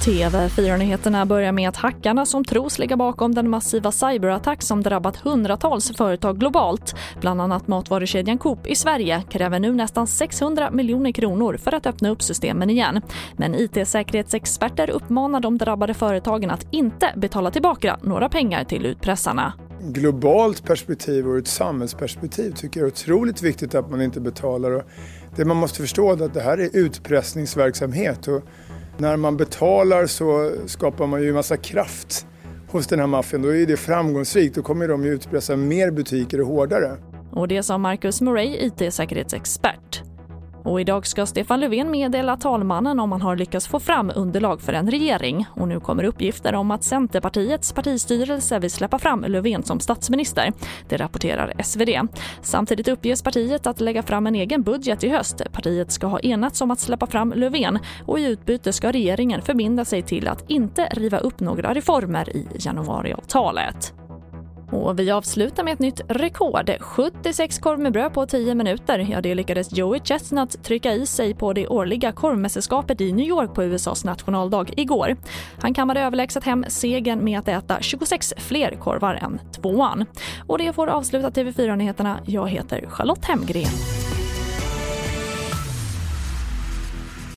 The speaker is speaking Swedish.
TV4-nyheterna börjar med att hackarna som tros ligga bakom den massiva cyberattack som drabbat hundratals företag globalt, bland annat matvarukedjan Coop i Sverige, kräver nu nästan 600 miljoner kronor för att öppna upp systemen igen. Men IT-säkerhetsexperter uppmanar de drabbade företagen att inte betala tillbaka några pengar till utpressarna globalt perspektiv och ur ett samhällsperspektiv tycker jag är otroligt viktigt att man inte betalar. det man måste förstå är att det här är utpressningsverksamhet och när man betalar så skapar man ju en massa kraft hos den här maffian. Då är det framgångsrikt. Då kommer de ju utpressa mer butiker och hårdare. Och det sa Marcus Murray, IT-säkerhetsexpert. Och idag ska Stefan Löfven meddela talmannen om han har lyckats få fram underlag för en regering. Och nu kommer uppgifter om att Centerpartiets partistyrelse vill släppa fram Löfven som statsminister. Det rapporterar SvD. Samtidigt uppges partiet att lägga fram en egen budget i höst. Partiet ska ha enats om att släppa fram Löfven och i utbyte ska regeringen förbinda sig till att inte riva upp några reformer i januariavtalet. Och vi avslutar med ett nytt rekord. 76 korv med bröd på 10 minuter. Ja, det lyckades Joey Chestnut trycka i sig på det årliga korvmästerskapet i New York på USAs nationaldag igår. Han kammade överlägset hem segern med att äta 26 fler korvar än tvåan. Och det får avsluta TV4-nyheterna. Jag heter Charlotte Hemgren.